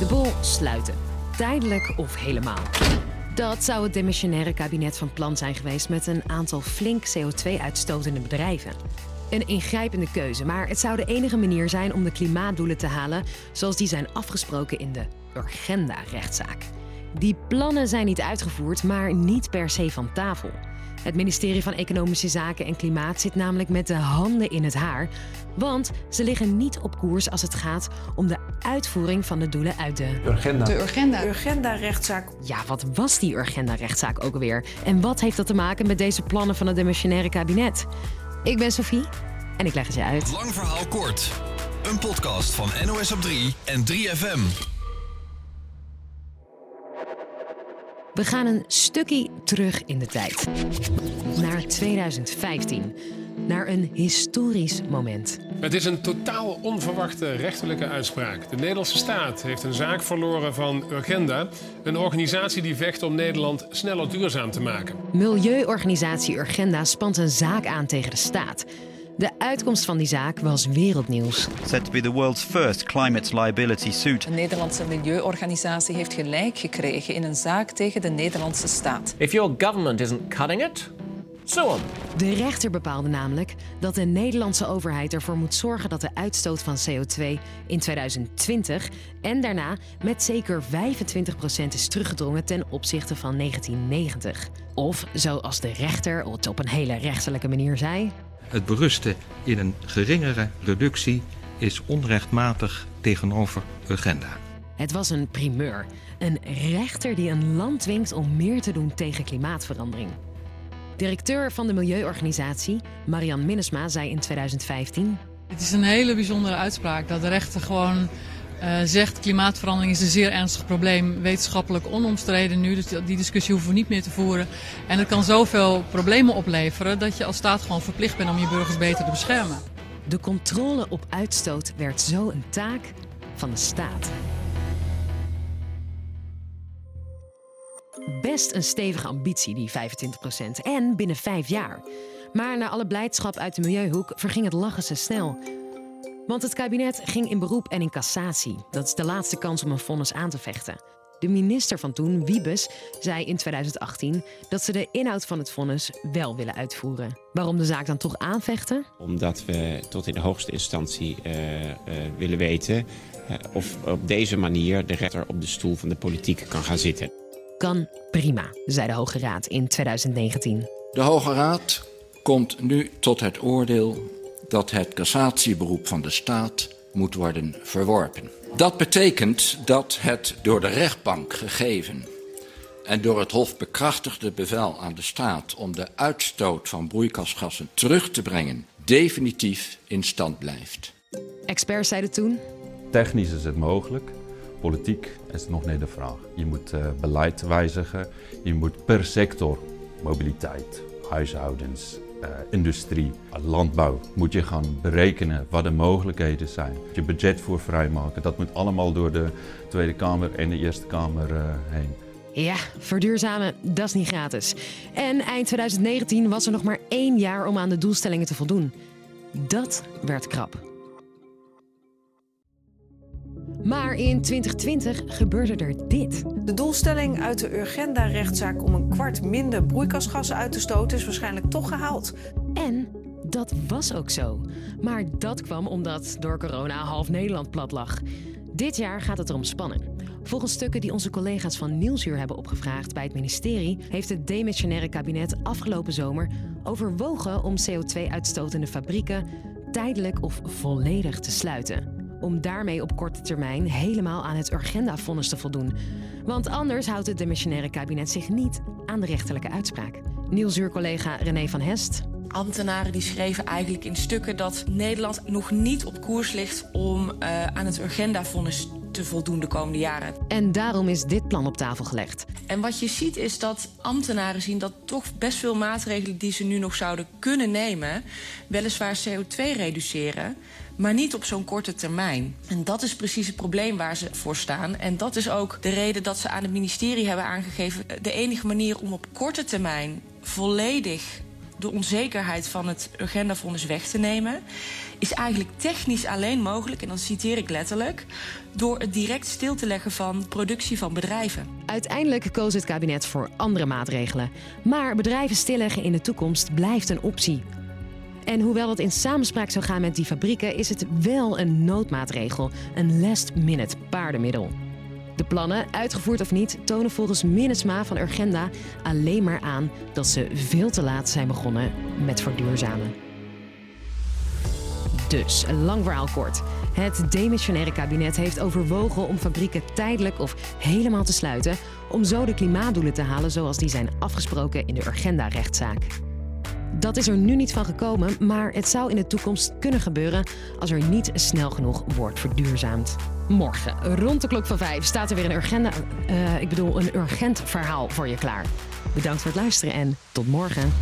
De bol sluiten. Tijdelijk of helemaal. Dat zou het demissionaire kabinet van plan zijn geweest met een aantal flink CO2-uitstotende bedrijven. Een ingrijpende keuze, maar het zou de enige manier zijn om de klimaatdoelen te halen zoals die zijn afgesproken in de Urgenda-rechtszaak. Die plannen zijn niet uitgevoerd, maar niet per se van tafel. Het ministerie van Economische Zaken en Klimaat zit namelijk met de handen in het haar. Want ze liggen niet op koers als het gaat om de uitvoering van de doelen uit de Urgenda. De Urgenda. Urgenda-rechtszaak. Ja, wat was die Urgenda-rechtszaak ook alweer? En wat heeft dat te maken met deze plannen van het demissionaire kabinet? Ik ben Sophie en ik leg het je uit. Lang verhaal kort. Een podcast van NOS op 3 en 3FM. We gaan een stukje terug in de tijd. Naar 2015. Naar een historisch moment. Het is een totaal onverwachte rechterlijke uitspraak. De Nederlandse staat heeft een zaak verloren van Urgenda, een organisatie die vecht om Nederland sneller duurzaam te maken. Milieuorganisatie Urgenda spant een zaak aan tegen de staat. De uitkomst van die zaak was wereldnieuws. Said to be the world's first climate liability suit. Een Nederlandse milieuorganisatie heeft gelijk gekregen in een zaak tegen de Nederlandse staat. If your government isn't cutting it, sue 'em. De rechter bepaalde namelijk dat de Nederlandse overheid ervoor moet zorgen dat de uitstoot van CO2 in 2020 en daarna met zeker 25% is teruggedrongen ten opzichte van 1990. Of zoals de rechter het op een hele rechterlijke manier zei. Het berusten in een geringere reductie is onrechtmatig tegenover Urgenda. Het was een primeur. Een rechter die een land dwingt om meer te doen tegen klimaatverandering. Directeur van de milieuorganisatie, Marian Minnesma, zei in 2015... Het is een hele bijzondere uitspraak dat de rechter gewoon uh, zegt... klimaatverandering is een zeer ernstig probleem, wetenschappelijk onomstreden nu. Dus die discussie hoeven we niet meer te voeren. En het kan zoveel problemen opleveren dat je als staat gewoon verplicht bent om je burgers beter te beschermen. De controle op uitstoot werd zo een taak van de staat. Best een stevige ambitie, die 25%. En binnen vijf jaar. Maar na alle blijdschap uit de milieuhoek verging het lachen ze snel. Want het kabinet ging in beroep en in cassatie. Dat is de laatste kans om een vonnis aan te vechten. De minister van toen, Wiebes, zei in 2018 dat ze de inhoud van het vonnis wel willen uitvoeren. Waarom de zaak dan toch aanvechten? Omdat we tot in de hoogste instantie uh, uh, willen weten uh, of op deze manier de rechter op de stoel van de politiek kan gaan zitten. Kan prima, zei de Hoge Raad in 2019. De Hoge Raad komt nu tot het oordeel dat het cassatieberoep van de staat moet worden verworpen. Dat betekent dat het door de rechtbank gegeven en door het Hof bekrachtigde bevel aan de staat om de uitstoot van broeikasgassen terug te brengen definitief in stand blijft. Experts zeiden toen. Technisch is het mogelijk. Politiek is nog niet de vraag. Je moet uh, beleid wijzigen. Je moet per sector, mobiliteit, huishoudens, industrie, landbouw, moet je gaan berekenen wat de mogelijkheden zijn. Je budget voor vrijmaken, dat moet allemaal door de Tweede Kamer en de Eerste Kamer uh, heen. Ja, verduurzamen, dat is niet gratis. En eind 2019 was er nog maar één jaar om aan de doelstellingen te voldoen. Dat werd krap. Maar in 2020 gebeurde er dit. De doelstelling uit de Urgenda-rechtszaak om een kwart minder broeikasgassen uit te stoten is waarschijnlijk toch gehaald. En dat was ook zo. Maar dat kwam omdat door corona half Nederland plat lag. Dit jaar gaat het erom spannen. Volgens stukken die onze collega's van Nieuwsuur hebben opgevraagd bij het ministerie, heeft het demissionaire kabinet afgelopen zomer overwogen om CO2-uitstotende fabrieken tijdelijk of volledig te sluiten om daarmee op korte termijn helemaal aan het Urgenda-vonnis te voldoen. Want anders houdt het demissionaire kabinet zich niet aan de rechterlijke uitspraak. Nieuwsuur-collega René van Hest. Ambtenaren die schreven eigenlijk in stukken dat Nederland nog niet op koers ligt om uh, aan het Urgenda-vonnis te voldoen de komende jaren. En daarom is dit plan op tafel gelegd. En wat je ziet is dat ambtenaren zien dat toch best veel maatregelen die ze nu nog zouden kunnen nemen, weliswaar CO2 reduceren, maar niet op zo'n korte termijn. En dat is precies het probleem waar ze voor staan. En dat is ook de reden dat ze aan het ministerie hebben aangegeven... de enige manier om op korte termijn volledig de onzekerheid van het Urgenda-fonds weg te nemen, is eigenlijk technisch alleen mogelijk, en dan citeer ik letterlijk, door het direct stil te leggen van productie van bedrijven. Uiteindelijk koos het kabinet voor andere maatregelen. Maar bedrijven stilleggen in de toekomst blijft een optie. En hoewel het in samenspraak zou gaan met die fabrieken, is het wel een noodmaatregel, een last-minute paardenmiddel. De plannen, uitgevoerd of niet, tonen volgens Minnesma van Urgenda alleen maar aan dat ze veel te laat zijn begonnen met verduurzamen. Dus, een lang verhaal kort. Het demissionaire kabinet heeft overwogen om fabrieken tijdelijk of helemaal te sluiten, om zo de klimaatdoelen te halen zoals die zijn afgesproken in de Urgenda-rechtszaak. Dat is er nu niet van gekomen, maar het zou in de toekomst kunnen gebeuren als er niet snel genoeg wordt verduurzaamd. Morgen, rond de klok van vijf, staat er weer een urgenda, uh, ik bedoel een urgent verhaal voor je klaar. Bedankt voor het luisteren en tot morgen.